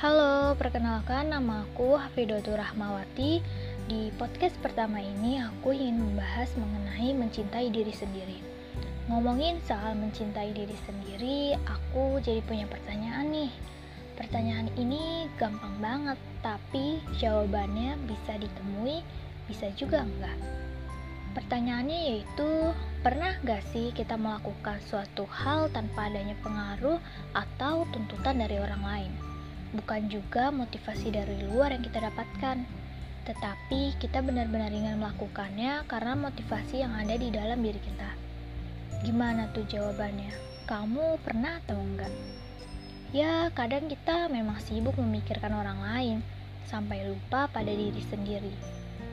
Halo, perkenalkan nama aku Hafidatul Rahmawati. Di podcast pertama ini aku ingin membahas mengenai mencintai diri sendiri. Ngomongin soal mencintai diri sendiri, aku jadi punya pertanyaan nih. Pertanyaan ini gampang banget, tapi jawabannya bisa ditemui, bisa juga enggak. Pertanyaannya yaitu, pernah gak sih kita melakukan suatu hal tanpa adanya pengaruh atau tuntutan dari orang lain? Bukan juga motivasi dari luar yang kita dapatkan, tetapi kita benar-benar ingin melakukannya karena motivasi yang ada di dalam diri kita. Gimana tuh jawabannya? Kamu pernah atau enggak? Ya, kadang kita memang sibuk memikirkan orang lain sampai lupa pada diri sendiri.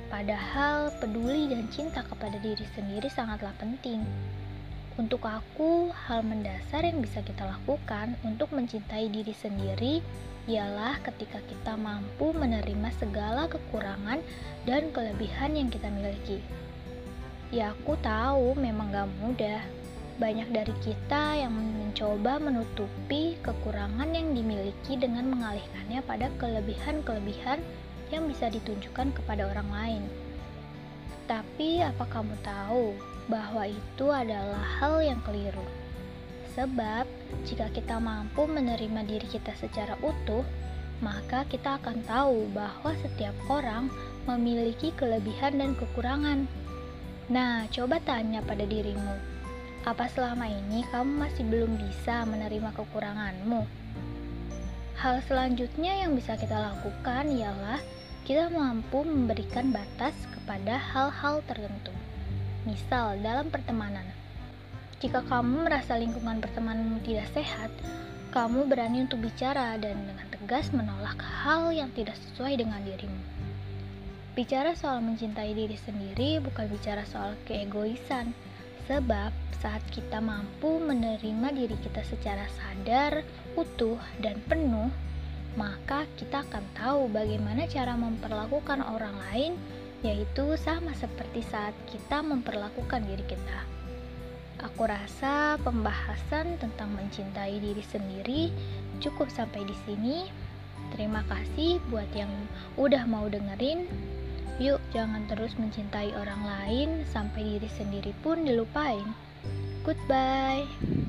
Padahal peduli dan cinta kepada diri sendiri sangatlah penting. Untuk aku, hal mendasar yang bisa kita lakukan untuk mencintai diri sendiri ialah ketika kita mampu menerima segala kekurangan dan kelebihan yang kita miliki. Ya, aku tahu memang gak mudah. Banyak dari kita yang mencoba menutupi kekurangan yang dimiliki dengan mengalihkannya pada kelebihan-kelebihan yang bisa ditunjukkan kepada orang lain. Tapi, apa kamu tahu bahwa itu adalah hal yang keliru? Sebab, jika kita mampu menerima diri kita secara utuh, maka kita akan tahu bahwa setiap orang memiliki kelebihan dan kekurangan. Nah, coba tanya pada dirimu, apa selama ini kamu masih belum bisa menerima kekuranganmu? Hal selanjutnya yang bisa kita lakukan ialah kita mampu memberikan batas kepada hal-hal tertentu. Misal, dalam pertemanan, jika kamu merasa lingkungan pertemananmu tidak sehat, kamu berani untuk bicara dan dengan tegas menolak hal yang tidak sesuai dengan dirimu. Bicara soal mencintai diri sendiri bukan bicara soal keegoisan, sebab saat kita mampu menerima diri kita secara sadar, utuh, dan penuh, maka kita akan tahu bagaimana cara memperlakukan orang lain, yaitu sama seperti saat kita memperlakukan diri kita. Aku rasa pembahasan tentang mencintai diri sendiri cukup sampai di sini. Terima kasih buat yang udah mau dengerin. Yuk, jangan terus mencintai orang lain sampai diri sendiri pun dilupain. Goodbye.